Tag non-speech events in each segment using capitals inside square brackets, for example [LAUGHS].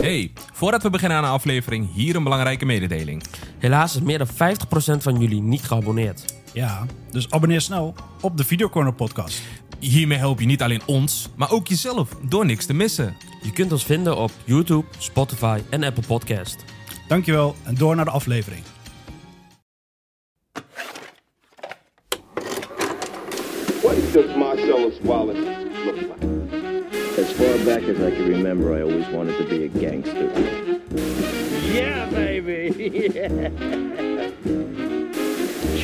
Hey, voordat we beginnen aan de aflevering, hier een belangrijke mededeling. Helaas is meer dan 50% van jullie niet geabonneerd. Ja, dus abonneer snel op de Videocorner podcast. Hiermee help je niet alleen ons, maar ook jezelf door niks te missen. Je kunt ons vinden op YouTube, Spotify en Apple Podcast. Dankjewel en door naar de aflevering. What does Marcellus Wallace far back as I can remember, I always wanted to be a gangster. Yeah, baby. [LAUGHS]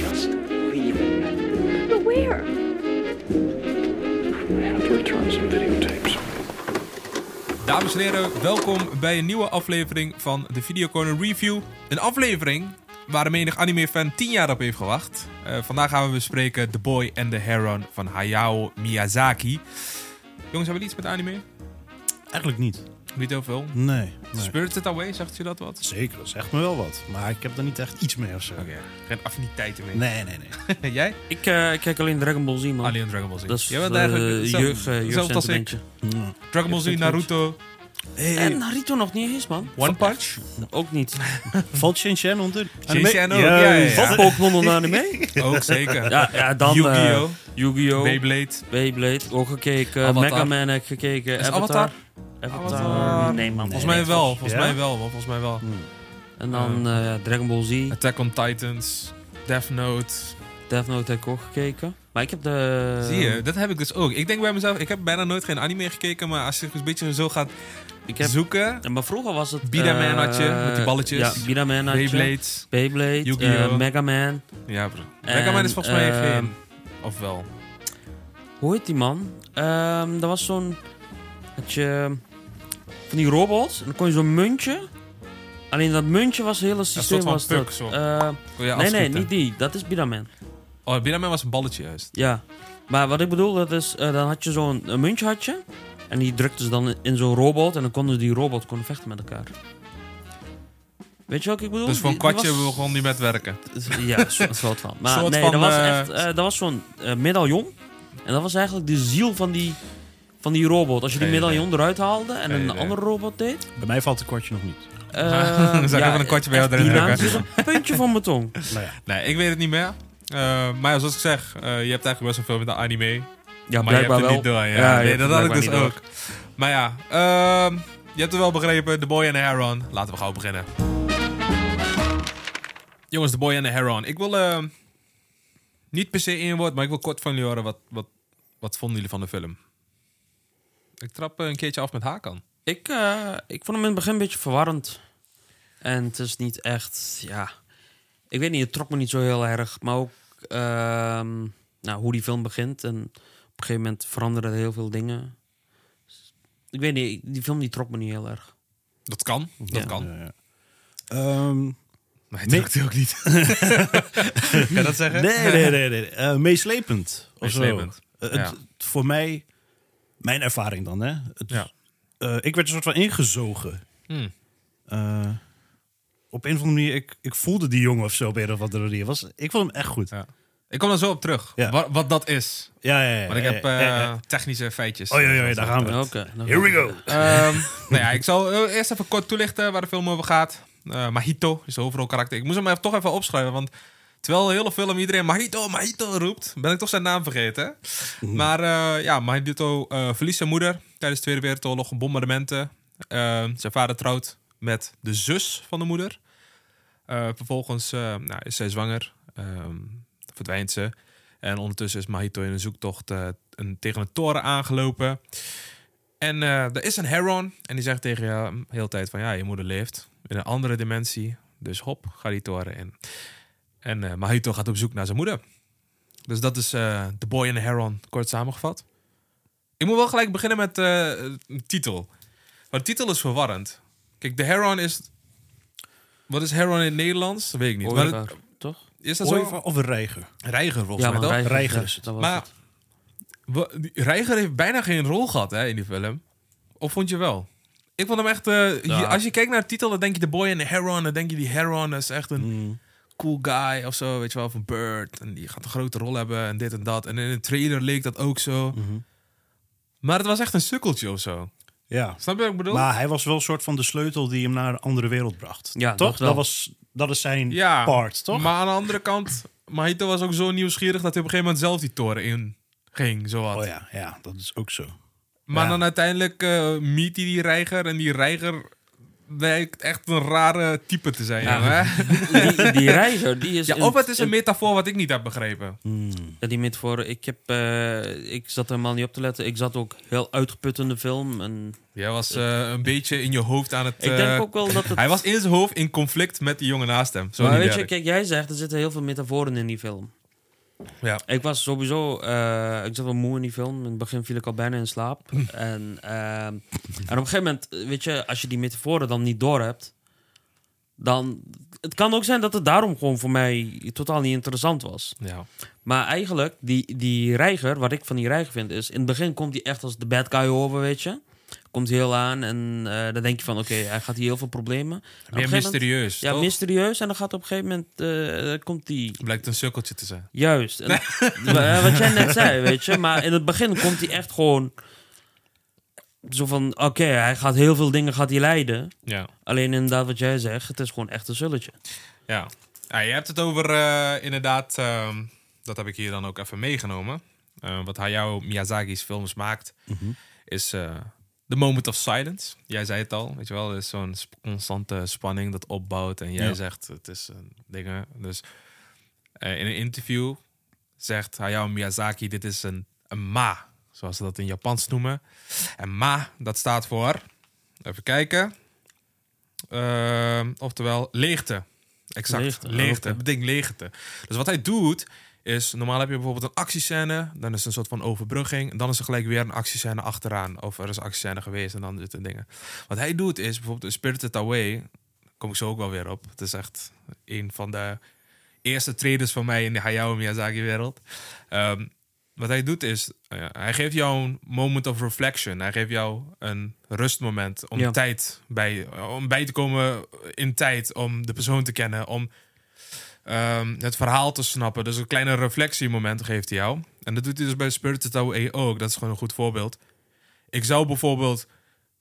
Just leave it. But where? I have to return some videotapes. Dames en heren, welkom bij een nieuwe aflevering van de Video Corner Review. Een aflevering waar de menig anime-fan 10 jaar op heeft gewacht. Eh, vandaag gaan we bespreken The Boy and the Heron van Hayao Miyazaki. Jongens, hebben jullie iets met anime? Eigenlijk niet. Niet heel veel. Nee. nee. Spirited Away, zegt je dat wat? Zeker, dat zegt me wel wat. Maar ik heb er niet echt iets mee of zo. Oké, geen affiniteiten mee. Nee, nee, nee. [LAUGHS] Jij? Ik, eh, ik kijk alleen Dragon Ball Z, man. Alleen Dragon Ball Z. Dat is Jij bent eh, eigenlijk hetzelfde- jeugd, eh, hetzelfde als ik. jeugdsentimentje. Ja. Dragon Ball Z, Jeugd- Naruto, En Naruto nog niet eens, man. One Punch. Ook niet. [LAUGHS] Valt Shin-Chan onder? Shin-chan ook, Ja, ja. Valt Pokémon onder anime? [LAUGHS] Ook zeker. Ja, ja dan... eh, Yu-Gi-Oh! Yu-Gi-Oh! Beyblade. Beyblade, ook gekeken. Avatar. Mega Man heb ik gekeken. Is Avatar. Avatar? Nee, man. Volgens mij wel, volgens Ja? mij wel, man, volgens mij wel. En dan eh, Dragon Ball Z. Attack on Titans, Death Note. Death Note heb ik ook gekeken. Maar ik heb de... Zie je, dat heb ik dus ook. Ik denk bij mezelf, ik heb bijna nooit geen anime gekeken, maar als je een beetje zo gaat Ik heb... zoeken, maar vroeger was het... Bidaman eh, had je, met die balletjes. Ja, Bidaman had je. Beyblade. Yu-Gi-Oh! eh, Mega Man. Ja, bro. En, Mega Man is volgens mij ehm, geen... Of wel? Hoe heet die man? Ehm dat was zo'n... Had je... Van die robots. En dan kon je zo'n muntje... Alleen dat muntje was het hele systeem was puk, dat. Eh, nee, nee, niet die. Dat is Bidaman. Oh, Bidaman was een balletje juist. Ja. Maar wat ik bedoel, dat is... eh, dan had je zo'n muntje had je. En die drukten ze dan in zo'n robot. En dan konden die robot konden vechten met elkaar. Weet je wat ik bedoel? Dus voor een kwartje was- begon die met werken. Ja, een soort- een van. [LAUGHS] Maar Soort nee, van, dat was eh, echt... eh, dat was zo'n eh, medaillon. En dat was eigenlijk de ziel van die, van die robot. Als je die medaillon eruit haalde en een andere robot deed... Bij mij valt het kwartje nog niet. eh, [LAUGHS] Zal ik even een kwartje bij jou erin drukken? een puntje van mijn tong. Nou ja. Nee, ik weet het niet meer. Eh, maar ja, zoals ik zeg, eh, je hebt eigenlijk best wel veel met de anime. Ja, maar je hebt blijkbaar het wel. niet door. Ja, nee, dat had ik dus blijkbaar ook. Maar ja, ehm, je hebt het wel begrepen. The Boy and the Heron. Laten we gauw beginnen. Jongens, The Boy and the Heron. Ik wil ehm, niet per se één woord, maar ik wil kort van jullie horen. Wat, wat, wat vonden jullie van de film? Ik trap eh, een keertje af met Hakan. Ik, eh, ik vond hem in het begin een beetje verwarrend. En het is niet echt, ja... Ik weet niet, het trok me niet zo heel erg. Maar ook ehm, nou, hoe die film begint. En een gegeven moment veranderen er heel veel dingen. Ik weet niet, die film die trok me niet heel erg. Dat kan, dat Ja. kan. Ja, ja. Ehm, Maar hij drukt ook niet. [LAUGHS] kan je dat zeggen? nee, nee, nee. nee. Eh, meeslepend. of zo. Meeslepend, Eh, ja. het, voor mij, mijn ervaring dan, hè. Het, Ja. eh, ik werd een soort van ingezogen. Hmm. Eh, op een of andere manier, ik, ik voelde die jongen of zo op een of andere manier. Was, ik vond hem echt goed. Ik kom er zo op terug. Ja. Wat, wat dat is. Ja, ja, ja. Want ik ja, heb ja, eh, ja, ja. technische feitjes. Oh, ja, ja, ja, daar gaan we. Oké. Here we go. Ehm, [LAUGHS] nou ja, ik zal eh, eerst even kort toelichten waar de film over gaat. Eh Mahito is de overal karakter. Ik moest hem even, toch even opschrijven, want terwijl de hele film iedereen Mahito, Mahito roept, ben ik toch zijn naam vergeten. Maar eh, ja, Mahito eh, verliest zijn moeder tijdens de Tweede Wereldoorlog, bombardementen. Eh, zijn vader trouwt met de zus van de moeder. Eh, vervolgens eh, nou, is zij zwanger, Ehm, verdwijnt ze. En ondertussen is Mahito in een zoektocht eh, een, tegen een toren aangelopen. En eh, er is een heron. En die zegt tegen je de hele tijd van... Ja, je moeder leeft in een andere dimensie. Dus hop, ga die toren in. En eh Mahito gaat op zoek naar zijn moeder. Dus dat is The Boy and the Heron, kort samengevat. Ik moet wel gelijk beginnen met een titel. Want de titel is verwarrend. Kijk, de Heron is... Wat is Heron in het Nederlands? Dat weet ik niet. Maar Ooievaar? Is dat zo? Of een reiger. Reiger volgens Ja, mij, maar toch? Reiger, Reiger ja, is het. dat was Maar Reiger heeft bijna geen rol gehad hè, in die film. Of vond je wel? Ik vond hem echt... eh, Ja. je- als je kijkt naar de titel, dan denk je The Boy and the Heron. Dan denk je die Heron is echt een Mm. cool guy of zo. Weet je wel, van Bird. En die gaat een grote rol hebben en dit en dat. En in de trailer leek dat ook zo. Mhm. Maar het was echt een sukkeltje of zo. Ja. Snap je wat ik bedoel? Maar hij was wel een soort van de sleutel die hem naar een andere wereld bracht. Ja, toch? dat wel. Dat, was, dat is zijn ja, part, toch? Maar aan de andere kant, Mahito was ook zo nieuwsgierig dat hij op een gegeven moment zelf die toren in ging, zowat. Oh ja, ja, dat is ook zo. Maar Ja. dan uiteindelijk eh meet hij die reiger en die reiger lijkt echt een rare type te zijn. Ja. hè? [LAUGHS] Die, die reiger, die is... Ja, of het is een metafoor wat ik niet heb begrepen. Ja, die metafoor. Ik, heb, eh, ik zat er helemaal niet op te letten. Ik zat ook heel uitgeput in de film. En Jij was eh, een beetje in je hoofd aan het... ik eh, denk ook wel dat het... Hij was in zijn hoofd in conflict met die jongen naast hem. Zo maar weet je, kijk, jij zegt er zitten heel veel metaforen in die film. Ja. Ik was sowieso, eh, ik zat wel moe in die film. In het begin viel ik al bijna in slaap. en, eh, en op een gegeven moment, weet je, als je die metaforen dan niet door hebt, dan. Het kan ook zijn dat het daarom gewoon voor mij totaal niet interessant was. Ja. Maar eigenlijk, die, die reiger, wat ik van die reiger vind, is in het begin komt hij echt als de bad guy over, weet je. Komt heel aan en eh, dan denk je van, oké, hij gaat hier heel veel problemen. Meer moment- mysterieus, Ja, toch? mysterieus. En dan gaat op een gegeven moment, eh, komt die Blijkt een sukkeltje te zijn. Juist. En, [LAUGHS] wa- wat jij net [LAUGHS] zei, weet je. Maar in het begin komt hij echt gewoon... Zo van, oké, hij gaat heel veel dingen gaat hij leiden. Ja. Alleen inderdaad wat jij zegt, het is gewoon echt een zulletje. Ja. ja je hebt het over eh, inderdaad, ehm, dat heb ik hier dan ook even meegenomen. Eh, wat Hayao Miyazaki's films maakt, is eh The Moment of Silence. Jij zei het al, weet je wel, er is zo'n sp- constante spanning dat opbouwt. En jij Ja. zegt, het is dingen. Dus in een interview zegt Hayao Miyazaki, dit is een, een ma, zoals ze dat in Japans noemen. En ma, dat staat voor, even kijken, Ehm, oftewel leegte. Exact, Leegte, leegte. ah. Het betekent leegte. Dus wat hij doet, is normaal heb je bijvoorbeeld een actiescène, dan is er een soort van overbrugging, en dan is er gelijk weer een actiescène achteraan. Of er is een actiescène geweest en dan zitten dingen. Wat hij doet is bijvoorbeeld in Spirited Away, daar kom ik zo ook wel weer op. Het is echt een van de eerste traders van mij in de Hayao Miyazaki-wereld. Ehm, wat hij doet is, eh, hij geeft jou een moment of reflection. Hij geeft jou een rustmoment om Ja. tijd bij, om bij te komen in tijd, om de persoon te kennen, om ehm, het verhaal te snappen. Dus een kleine reflectiemoment geeft hij jou. En dat doet hij dus bij Spirited Away ook. Dat is gewoon een goed voorbeeld. Ik zou bijvoorbeeld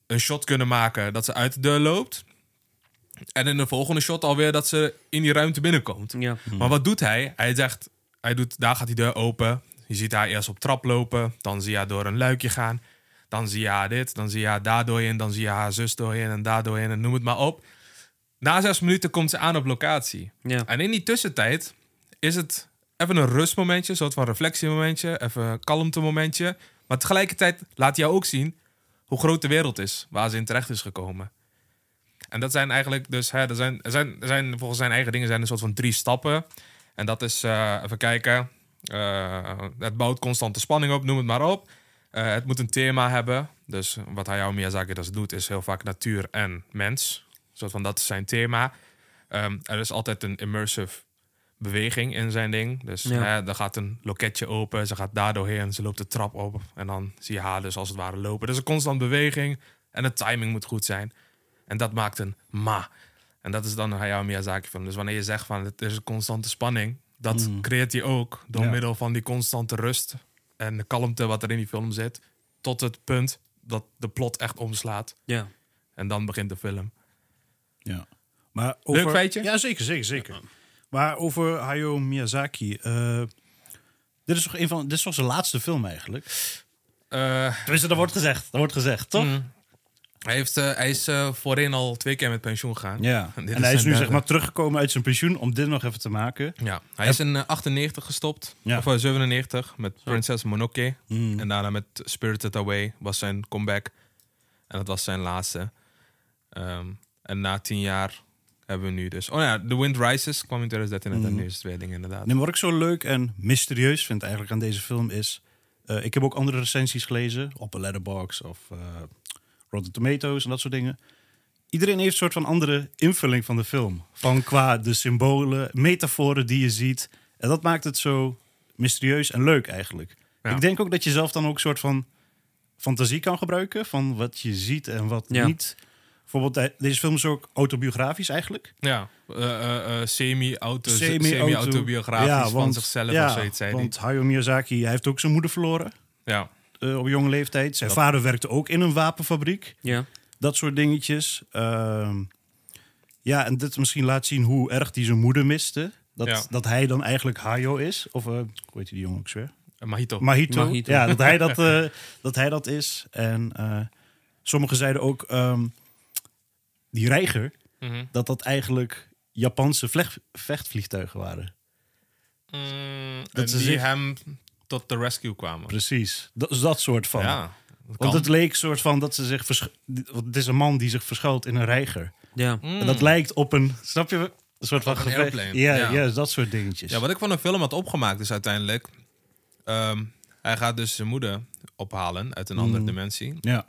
een shot kunnen maken dat ze uit de deur loopt. En in de volgende shot alweer dat ze in die ruimte binnenkomt. Ja. Maar wat doet hij? Hij zegt, hij doet, daar gaat die deur open. Je ziet haar eerst op trap lopen. Dan zie je haar door een luikje gaan. Dan zie je haar dit. Dan zie je haar daar doorheen. Dan zie je haar zus doorheen en daar doorheen. En noem het maar op. Na zes minuten komt ze aan op locatie. Ja. En in die tussentijd is het even een rustmomentje. Een soort van reflectiemomentje. Even een kalmte momentje. Maar tegelijkertijd laat jou ook zien hoe groot de wereld is. Waar ze in terecht is gekomen. En dat zijn eigenlijk dus, hè, er, zijn, er, zijn, er zijn volgens zijn eigen dingen zijn een soort van drie stappen. En dat is, eh, even kijken, het bouwt constante spanning op, noem het maar op. Eh, het moet een thema hebben. Dus wat Hayao Miyazaki dus doet, is heel vaak natuur en mens. Soort van, dat is zijn thema. Ehm, er is altijd een immersive beweging in zijn ding. Dus Ja. hè, er gaat een loketje open, ze gaat daar doorheen, ze loopt de trap op. En dan zie je haar dus als het ware lopen. Dus een constant beweging en de timing moet goed zijn. En dat maakt een ma. En dat is dan een Hayao Miyazaki film. Dus wanneer je zegt van het is een constante spanning, dat creëert hij ook door Ja. middel van die constante rust en de kalmte wat er in die film zit, tot het punt dat de plot echt omslaat. Ja. En dan begint de film. Ja. Maar over... Leuk feitje? Ja, zeker, zeker, zeker. Maar over Hayao Miyazaki. eh, dit is toch een van... Dit is toch zijn laatste film eigenlijk? Eh, Tenminste, dat wordt gezegd. Dat wordt gezegd, toch? Mm. Hij, heeft, eh, hij is eh, voorheen al twee keer met pensioen gegaan. Ja. [LAUGHS] En hij is nu zeg derde. maar teruggekomen uit zijn pensioen om dit nog even te maken. Ja, hij is in eh, 98 gestopt. Ja. Of eh, 97 met Princess Mononoke. Mm. En daarna met Spirited Away was zijn comeback. En dat was zijn laatste. Ehm, en na tien jaar hebben we nu dus... Oh ja, The Wind Rises kwam in 2013 en Mm. nu is het inderdaad. Nee, wat ik zo leuk en mysterieus vind eigenlijk aan deze film is... eh, ik heb ook andere recensies gelezen op een Letterboxd of eh Rotten Tomatoes en dat soort dingen. Iedereen heeft een soort van andere invulling van de film. Van qua de symbolen, metaforen die je ziet. En dat maakt het zo mysterieus en leuk eigenlijk. Ja. Ik denk ook dat je zelf dan ook een soort van fantasie kan gebruiken... van wat je ziet en wat Ja. niet. Bijvoorbeeld, eh, deze film is ook autobiografisch eigenlijk. Ja, eh, eh, semi-auto, Semi-auto- semi-autobiografisch Ja, van want- zichzelf of zoiets, zei. Want Hayao Miyazaki hij heeft ook zijn moeder verloren. Ja, eh, op jonge leeftijd. Zijn vader werkte ook in een wapenfabriek. Ja. Dat soort dingetjes. Ehm, ja, en dit misschien laat zien hoe erg hij zijn moeder miste. Dat, Ja. dat hij dan eigenlijk Hayo is. Of, eh hoe heet die jongen ook weer? Eh, Mahito. Mahito. Mahito. Ja, dat hij dat, [LAUGHS] dat hij dat is. En sommigen zeiden ook... ehm, die reiger, Mhm. dat dat eigenlijk Japanse vlecht- vechtvliegtuigen waren. Mm, Dat en ze die zich- hem tot de rescue kwamen. Precies. Dat is dat soort van. Ja, dat Want het leek soort van dat ze zich... versch- Want het is een man die zich verschuilt in een reiger. Ja. En dat lijkt op een... Snap je? Een soort van gevecht. Ja, ja. ja. dat soort dingetjes. Ja, wat ik van een film had opgemaakt is uiteindelijk... ehm, hij gaat dus zijn moeder ophalen uit een andere dimensie. ja.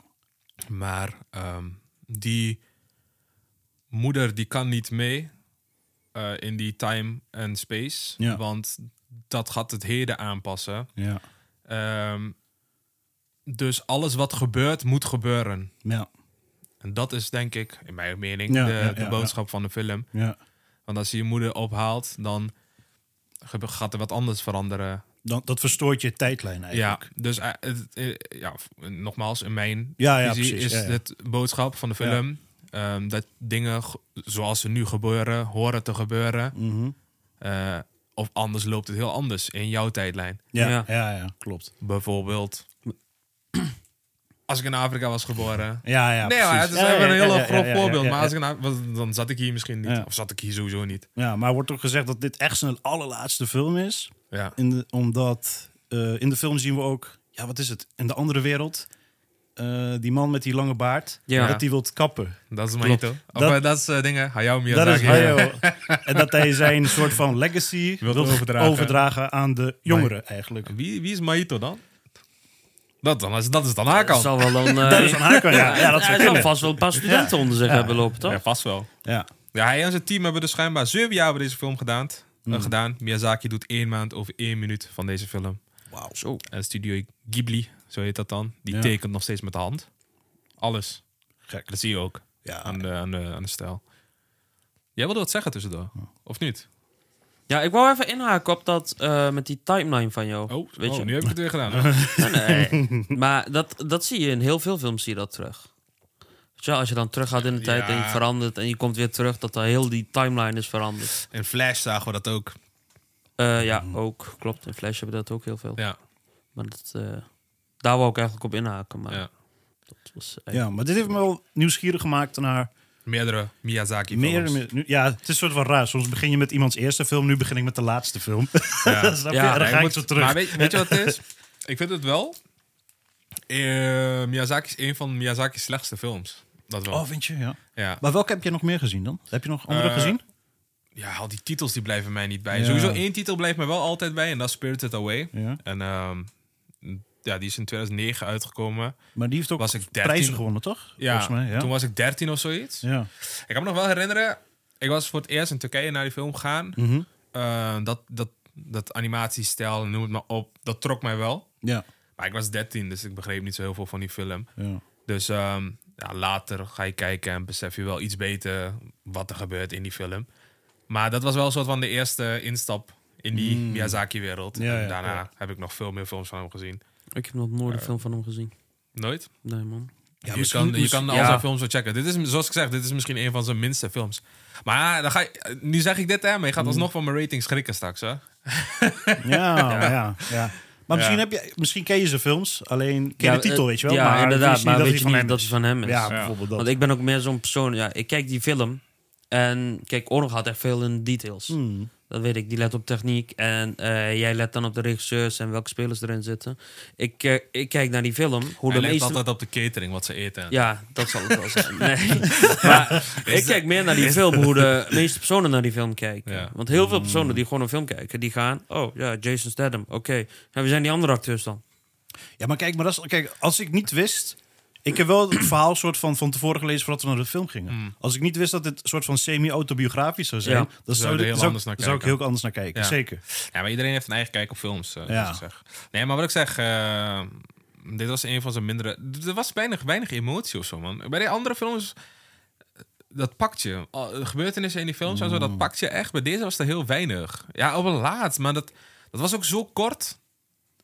Maar ehm, die moeder die kan niet mee eh, in die time en space. Ja. Want dat gaat het heden aanpassen. Ja. Ehm, dus alles wat gebeurt, moet gebeuren. Ja. En dat is denk ik, in mijn mening, Ja, de, ja, de ja, boodschap van de film. ja. Want als je je moeder ophaalt, dan gaat er wat anders veranderen. Dan, dat verstoort je tijdlijn eigenlijk. Ja, dus eh, eh, ja, f- nogmaals, in mijn Ja, ja, visie precies, is ja, ja. het boodschap van de film... ehm, dat dingen ge- zoals ze nu gebeuren, horen te gebeuren. Eh, of anders loopt het heel anders in jouw tijdlijn. Ja, Ja. ja. ja, klopt. Bijvoorbeeld, als ik in Afrika was geboren... Ja, ja, nee, maar het is Ja, even ja, een heel ja, groot ja, ja, voorbeeld. ja, maar ja. als ik in dan zat ik hier misschien niet. Ja. Of zat ik hier sowieso niet. Ja, maar wordt ook gezegd dat dit echt zijn allerlaatste film is. Ja. In de, omdat eh, in de film zien we ook... Ja, wat is het? In de andere wereld... eh, die man met die lange baard... Ja. Dat hij wilt kappen. Dat is Mahito. Of Dat- eh, dat is eh, dingen. Hayao Dat Miyazaki. is Hayao. en dat hij zijn [LAUGHS] soort van legacy Wilt wil overdragen. overdragen. aan de jongeren eigenlijk. Wie, wie is Mahito dan? Dat, dan is, dat is dan haar Dat zal wel [LAUGHS] dan... eh, Dat is aan haar kant, ja. [LAUGHS] Ja, dat hij zal vast wel een paar studenten onder zich hebben lopen, toch? Ja, vast wel. Ja. Ja, hij en zijn team hebben dus schijnbaar zeven jaar bij deze film gedaan. Hmm. gedaan. Miyazaki doet één maand over één minuut van deze film. Wauw. Zo. En Studio Ghibli, zo heet dat dan, die Ja. tekent nog steeds met de hand. Alles. Gek. Dat zie je ook Ja. aan, de, aan, de, aan de stijl. Jij wilde wat zeggen tussendoor, of niet? Ja, ik wou even inhaken op dat eh, met die timeline van jou. Oh, weet je? nu heb ik het weer gedaan. [LAUGHS] Nee, nee. [LAUGHS] maar dat, dat zie je in heel veel films, zie je dat terug. Weet je, wel, als je dan terug gaat in de tijd en je Ja. verandert en je komt weer terug, dat er heel die timeline is veranderd. In Flash zagen we dat ook. Eh, ja, ook. Klopt. In Flash hebben we dat ook heel veel. Ja, Maar dat, eh, daar wou ik eigenlijk op inhaken. Maar ja. dat was Ja, maar dit heeft me wel nieuwsgierig gemaakt naar Meerdere Miyazaki films. meer- nu- Ja, het is een soort van raar. Soms begin je met iemands eerste film, nu begin ik met de laatste film. Ja. [LAUGHS] Snap je? Ja, en dan Ja, ga je ik moet- zo terug. Maar weet, weet je wat het is? [LAUGHS] Ik vind het wel. eh, Miyazaki is een van Miyazaki's slechtste films. Dat wel. Oh, vind je? Ja. ja. Maar welke heb je nog meer gezien dan? Heb je nog andere Eh, gezien? ja, al die titels die blijven mij niet bij. Ja. Sowieso één titel blijft mij wel altijd bij. En dat is Spirited Away. Ja. En ehm, ja, die is in 2009 uitgekomen. Maar die heeft ook was ik 13. prijzen gewonnen, toch? Ja, Volgens mij, ja. toen was ik 13 of zoiets. ja. Ik kan me nog wel herinneren. Ik was voor het eerst in Turkije naar die film gegaan. Mhm. Eh, dat, dat, dat animatiestijl, noem het maar op, dat trok mij wel. ja. Maar ik was 13, dus ik begreep niet zo heel veel van die film. ja. Dus ehm, ja, later ga je kijken en besef je wel iets beter wat er gebeurt in die film. Maar dat was wel een soort van de eerste instap in die Miyazaki-wereld. Mm. Ja, en daarna heb ik nog veel meer films van hem gezien. Ik heb nog nooit een film van hem gezien. Nooit? Nee, man. Ja, je, misschien- kan, je kan al ja. zijn films wel checken. Dit is, zoals ik zeg, dit is misschien een van zijn minste films. Maar dan ga je, nu zeg ik dit, hè, maar je gaat Mm. alsnog van mijn rating schrikken straks. Hè? [LAUGHS] Ja, ja. ja, Maar misschien, Ja. heb je, misschien ken je zijn films, alleen ken je Ja, de titel, eh, weet je wel. Ja, maar inderdaad. Maar dat weet je niet dat het van hem is. Ja, bijvoorbeeld dat. Want ik ben ook meer zo'n persoon... Ja, ik kijk die film en kijk, Oorlog gaat echt veel in details. Hmm. Dat weet ik. Die let op techniek en eh, jij let dan op de regisseurs en welke spelers erin zitten. Ik, eh, ik kijk naar die film. Hoe Hij de let meeste... altijd op de catering, wat ze eten. Ja, dat zal het wel zijn. Nee. [LAUGHS] maar [LAUGHS] ik kijk meer naar die film, hoe de meeste personen naar die film kijken. Ja. Want heel veel personen die gewoon een film kijken, die gaan... Oh, ja, Jason Statham, oké. En wie zijn die andere acteurs dan? Ja, maar kijk, maar dat is, kijk, als ik niet wist... Ik heb wel het verhaal soort van, van tevoren gelezen voordat we naar de film gingen. Mm. Als ik niet wist dat dit een soort van semi-autobiografisch zou zijn... Ja. dan Zou heel zou, anders naar zou ik heel anders naar kijken. Ja. Zeker. Ja, maar iedereen heeft een eigen kijk op films. eh, Ja. zeg. Nee, maar wat ik zeg, eh, dit was een van zijn mindere. Er was weinig, weinig emotie of zo, man. Bij die andere films, eh, dat pakt je. De Gebeurtenissen in die films en zo, dat pakt je echt. Bij deze was er heel weinig. Ja, op een laat, maar dat, dat was ook zo kort.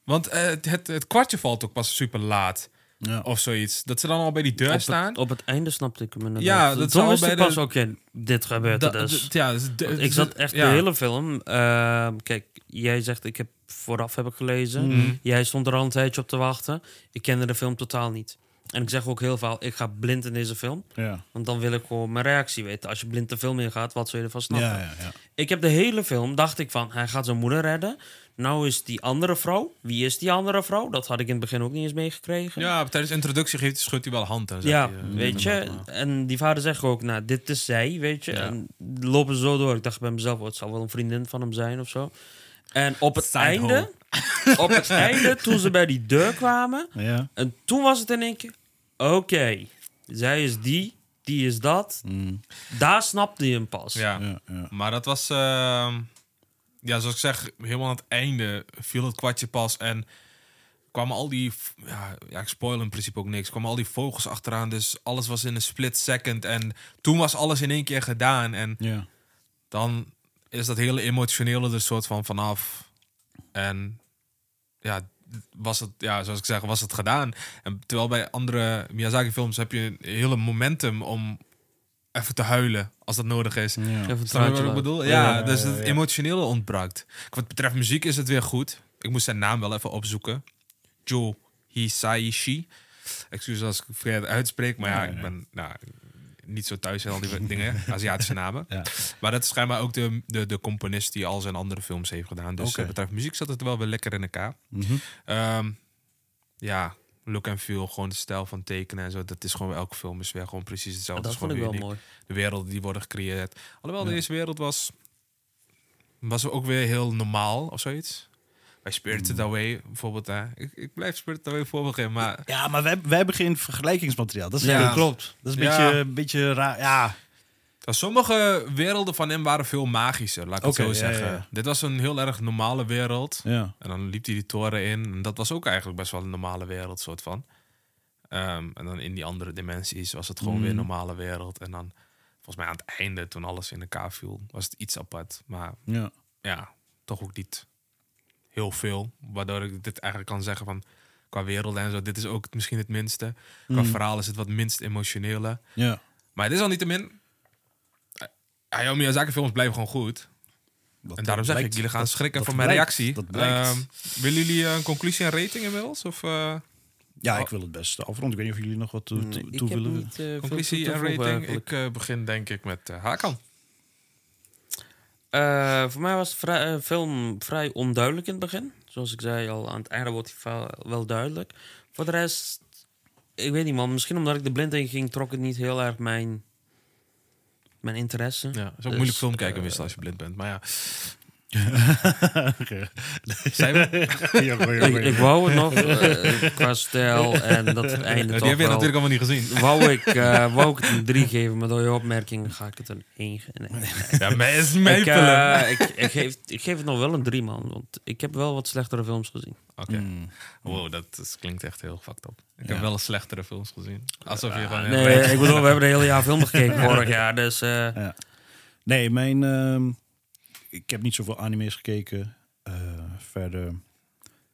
Want het, het kwartje valt ook pas super laat. Ja. Of zoiets. Dat ze dan al bij die deur Op staan. het, op het einde snapte ik hem inderdaad. Ja, dat Toen zou wist de- pas, oké, dit gebeurt er Da- dus. ja, dus ik zat echt ja. de hele film... ehm, kijk, jij zegt, ik heb vooraf heb ik gelezen. Mhm. Jij stond er al een tijdje op te wachten. Ik kende de film totaal niet. En ik zeg ook heel vaak, ik ga blind in deze film. Ja. Want dan wil ik gewoon mijn reactie weten. Als je blind de film ingaat, wat zul je ervan snappen? Ja, ja, ja. Ik heb de hele film, dacht ik van, hij gaat zijn moeder redden. Nou is die andere vrouw. Wie is die andere vrouw? Dat had ik in het begin ook niet eens meegekregen. Ja, tijdens de introductie geeft, schudt hij wel hand. En Ja, hij, eh, weet je. En die vader zegt ook, nou, dit is zij, weet je. Ja. En lopen ze zo door. Ik dacht bij mezelf, oh, het zal wel een vriendin van hem zijn of zo. En op het Side einde, op het einde, toen ze bij die deur kwamen, ja. en toen was het in één keer, oké, zij is die, die is dat. Mm. Daar snapte je hem pas. Ja. Ja, ja. Maar dat was, ehm, ja, zoals ik zeg, helemaal aan het einde viel het kwartje pas en kwamen al die, ja, ja ik spoil in principe ook niks, kwamen al die vogels achteraan, dus alles was in een split second en toen was alles in één keer gedaan en ja. dan is dat hele emotionele er soort van vanaf en ja, was het, ja, zoals ik zeg, was het gedaan. En terwijl bij andere Miyazaki-films heb je een hele momentum om even te huilen als dat nodig is. Ja. Even wat ik laten. bedoel? Ja, dus het emotionele ontbrak. Wat betreft muziek is het weer goed. Ik moest zijn naam wel even opzoeken. Joe Hisaishi. Excuus als ik het verkeerd uitspreek, maar ja. ik ben nou, niet zo thuis in al die dingen, [LAUGHS] Aziatische namen. Ja. Maar dat is schijnbaar ook de, de, de componist die al zijn andere films heeft gedaan. Dus Oké. wat betreft muziek zat het wel weer lekker in elkaar. Mhm. Ehm, ja, look and feel, gewoon de stijl van tekenen en zo. Dat is gewoon elke film is weer gewoon precies hetzelfde. Dat vond ik gewoon wel weer uniek mooi. de werelden die worden gecreëerd. Alhoewel Ja. deze wereld was, was ook weer heel normaal of zoiets. Bij Spirited Hmm. Away bijvoorbeeld. Hè. Ik, ik blijf Spirited Away voorbeginnen, maar Ja, maar wij, wij hebben geen vergelijkingsmateriaal. Dat is, Ja. klopt. Dat is een Ja. beetje, een beetje raar. Ja, sommige werelden van hem waren veel magischer, laat ik het zo ja, zeggen. ja, ja. Dit was een heel erg normale wereld. ja. En dan liep hij die toren in. En dat was ook eigenlijk best wel een normale wereld, soort van. Ehm, en dan in die andere dimensies was het gewoon Mm. weer een normale wereld. En dan, volgens mij aan het einde, toen alles in elkaar viel, was het iets apart. Maar ja. ja, toch ook niet heel veel. Waardoor ik dit eigenlijk kan zeggen van qua wereld en zo, dit is ook misschien het minste. Qua Mm. verhaal is het wat minst emotionele. ja. Maar het is al niet te min. Hayao Miyazaki films blijven gewoon goed. Dat, en daarom zeg blijkt. ik, jullie gaan Dat- schrikken dat van mijn blijkt. reactie. Dat blijkt. Ehm, willen jullie eh, een conclusie en rating inmiddels? Of eh, ja, ik wil het best afronden. Ik weet niet of jullie nog wat toe, toe, ik toe heb willen. niet eh, conclusie en rating? Ik eh, begin denk ik met eh Hakan. Eh, voor mij was de vrij, eh, film vrij onduidelijk in het begin. Zoals ik zei al, aan het einde wordt hij wel, duidelijk. Voor de rest, ik weet niet man. Misschien omdat ik de blind in ging, trok het niet heel erg mijn, mijn interesse. Ja, het is ook Dus, moeilijk film kijken eh, meestal als je blind bent. Maar ja. [LAUGHS] zijn we? [LAUGHS] Ja, goeie, Ik, goeie. ik wou het nog eh, qua stijl en dat het einde die toch heb je wel- natuurlijk allemaal niet gezien. Wou ik, eh, wou ik het een 3 geven, maar door je opmerking ga ik het een 1 geven. Nee. [LAUGHS] Ja, maar het is Ik, eh, ik, ik, geef, ik geef het nog wel een 3 man, want ik heb wel wat slechtere films gezien. Oké. Mm. Wow, dat, is- klinkt echt heel fucked up. Ik Ja. heb wel eens slechtere films gezien. Alsof je gewoon... Nee, ik bedoel, we hebben een hele jaar film gekeken vorig jaar, dus... eh, Nee, mijn... ik heb niet zoveel anime's gekeken. Eh, verder...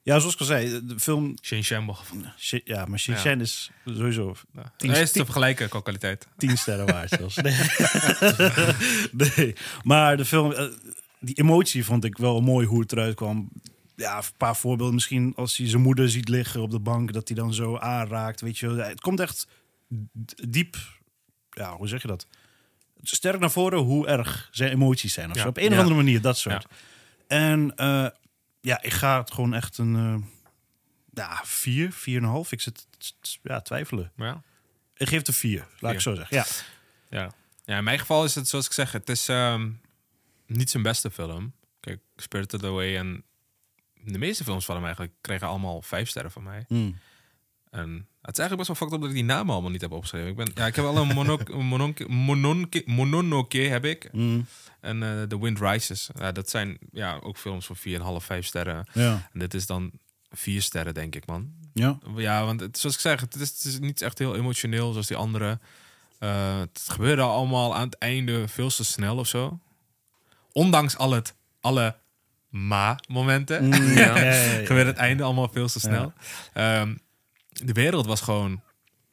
Ja, zoals ik al zei, de film... Shi- Ja, maar Shinshan is sowieso Ja. Tien- Hij is te vergelijken qua kwaliteit. tien sterren waard [LAUGHS] zelfs. Nee. [LAUGHS] nee. Maar de film, eh, die emotie vond ik wel mooi hoe het eruit kwam. Ja, een paar voorbeelden. Misschien als hij zijn moeder ziet liggen op de bank, dat hij dan zo aanraakt. Weet je, het komt echt diep. Ja, hoe zeg je dat? Sterk naar voren hoe erg zijn emoties zijn. Of zo. Op een of andere manier, dat soort. En eh, ja, ik ga het gewoon echt een eh, ja, vier, vier en een half. Ik zit ja, twijfelen. Ja. Ik geef het een vier, laat ik zo zeggen. Ja. Ja. ja, in mijn geval is het zoals ik zeg, het is ehm, niet zijn beste film. Kijk, Spirited Away en de meeste films van hem eigenlijk kregen allemaal vijf sterren van mij. Mm. En het is eigenlijk best wel fucked up dat ik die namen allemaal niet heb opgeschreven. Ik, ben, ja, ik heb wel een [LAUGHS] mononke, mononke, Mononoke heb ik. Mm. En eh The Wind Rises. Ja, dat zijn ja, ook films van 4,5, 5 sterren. Ja. En dit is dan vier sterren, denk ik, man. Ja. Ja, want het, zoals ik zeg, het is, het is niet echt heel emotioneel zoals die andere. Eh, het gebeurde allemaal aan het einde veel te snel of zo. Ondanks al het, alle ma-momenten. Mm, ja, [LAUGHS] ja, ja, ja. Gebeurde het einde allemaal veel te snel. Ehm, de wereld was gewoon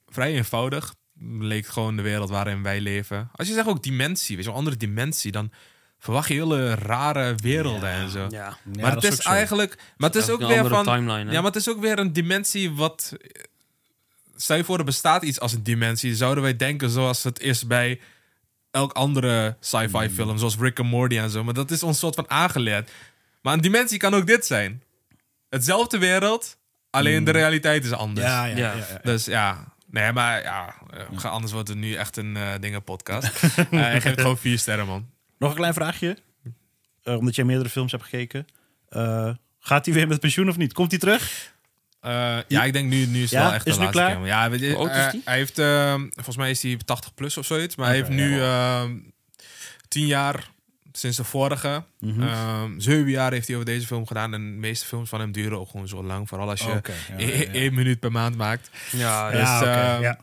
vrij eenvoudig. Leek gewoon de wereld waarin wij leven. Als je zegt ook dimensie, weet je, wel, andere dimensie, dan verwacht je hele rare werelden en zo. Ja. Maar het is eigenlijk, maar het is ook een weer van, timeline. ja, maar het is ook weer een dimensie wat. Stel je voor, er bestaat iets als een dimensie. Zouden wij denken zoals het is bij elk andere sci-fi film, zoals Rick and Morty en zo. Maar dat is ons soort van aangeleerd. Maar een dimensie kan ook dit zijn: hetzelfde wereld, alleen de realiteit is anders. Ja, ja, ja. Ja. ja, ja. Dus ja, nee, maar ja, eh, anders wordt het nu echt een eh dingen podcast. [LAUGHS] Eh, ik geef het gewoon vier sterren, man. Nog een klein vraagje. Omdat jij meerdere films hebt gekeken. Eh, gaat hij weer met pensioen of niet? Komt hij terug? Eh, ja, ik denk nu, nu is het Ja? wel echt Is de laatste klaar? keer. Ja, weet je, hij heeft, eh, volgens mij is hij 80 plus of zoiets. Maar hij heeft nu eh, tien jaar sinds de vorige. Mhm. ehm, zeven jaar heeft hij over deze film gedaan. En de meeste films van hem duren ook gewoon zo lang. Vooral als je ja, ja, e- ja. één minuut per maand maakt. Ja, Dus, ja, oké, eh, ja.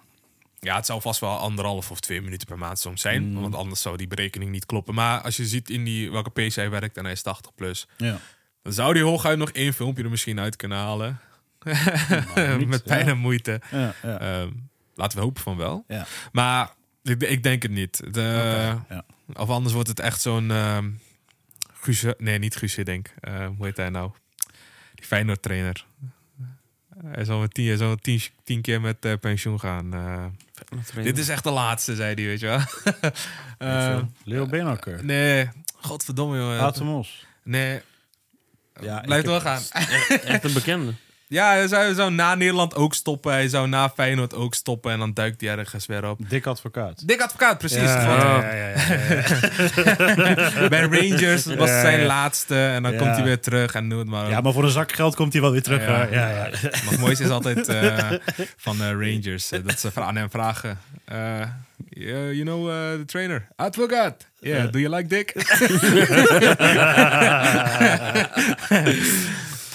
Ja, het zou vast wel anderhalf of twee minuten per maand soms zijn. Mm. Want anders zou die berekening niet kloppen. Maar als je ziet in die, welke PC hij werkt en hij is 80 plus... ja. dan zou hij hooguit nog één filmpje er misschien uit kunnen halen. [LAUGHS] niet, Met pijn ja. en moeite. Ja, ja. Ehm, laten we hopen van wel. Ja. Maar ik, ik denk het niet. De, ja. Of anders wordt het echt zo'n... ehm Guus, nee, niet Guus denk. Eh hoe heet hij nou? Die Feyenoord trainer. Hij zal met tien, hij zal met tien, tien keer met eh, pensioen gaan. eh. dit is echt de laatste, zei hij, weet je wel. [LAUGHS] Eh, Leo Beenhakker. nee, godverdomme, jongen. Aad Mos. Nee, Ja, blijf doorgaan. echt een bekende. Ja, hij zou, na Nederland ook stoppen. Hij zou na Feyenoord ook stoppen. En dan duikt hij ergens weer op. Dik advocaat. Dik advocaat, precies. Ja, Want ja, ja. [LAUGHS] Bij Rangers was zijn laatste. En dan komt hij weer terug en doe het maar. Ja, maar voor een zak geld komt hij wel weer terug. Ja. Ja, ja. Maar het mooiste is altijd eh, [LAUGHS] van eh, Rangers. eh, dat ze aan hem vragen. eh, you know eh, the trainer? Advocaat. Yeah, do you like dick? [LAUGHS]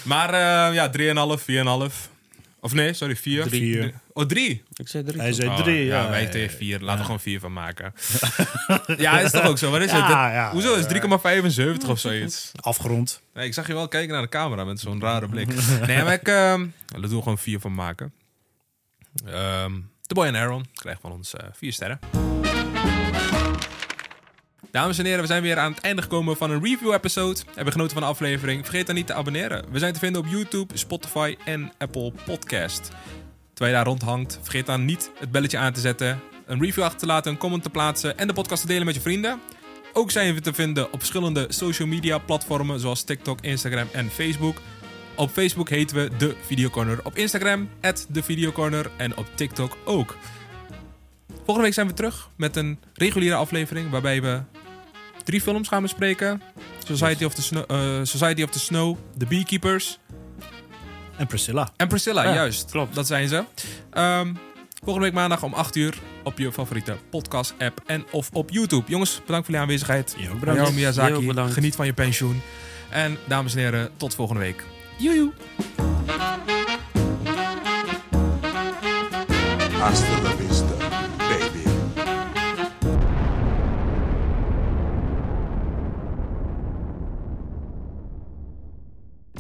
maar eh, ja, 3,5, 4,5. Of nee, sorry, 4. Drie. Oh, 3. Ik zei drie. Hij toch? zei Oh, drie. ja, Ja, wij tegen ja. 4. Laten we gewoon 4 van maken. [LAUGHS] ja, is toch ook zo? Wat is Ja, het? Dat- ja. Hoezo is het 3,75 of zoiets? Afgerond. Nee, ik zag je wel kijken naar de camera met zo'n rare blik. [LAUGHS] nee, maar ik... ehm daar doen we gewoon 4 van maken. Ehm The Boy and Aaron krijgt van ons 4 sterren. Dames en heren, we zijn weer aan het einde gekomen van een review-episode. Hebben genoten van de aflevering? Vergeet dan niet te abonneren. We zijn te vinden op YouTube, Spotify en Apple Podcast. Terwijl je daar rondhangt, vergeet dan niet het belletje aan te zetten, een review achter te laten, een comment te plaatsen en de podcast te delen met je vrienden. Ook zijn we te vinden op verschillende social media platformen zoals TikTok, Instagram en Facebook. Op Facebook heten we The Video Corner. Op Instagram, The Video Corner. En op TikTok ook. Volgende week zijn we terug met een reguliere aflevering waarbij we drie films gaan bespreken. Society, of, the Snow, eh, Society of the Snow, The Beekeepers En Priscilla. en Priscilla, Ja, juist. klopt. Dat zijn ze. Ehm, volgende week maandag om 8 uur op je favoriete podcast-app en of op YouTube. Jongens, bedankt voor jullie aanwezigheid. Je ook Hayao Miyazaki, bedankt. geniet van je pensioen. En dames en heren, tot volgende week. Joejoe. Hasta la vista,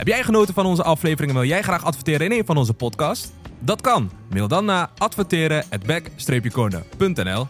jij genoten van onze aflevering en wil jij graag adverteren in een van onze podcasts? Dat kan. Mail dan naar adverteren@back-corner.nl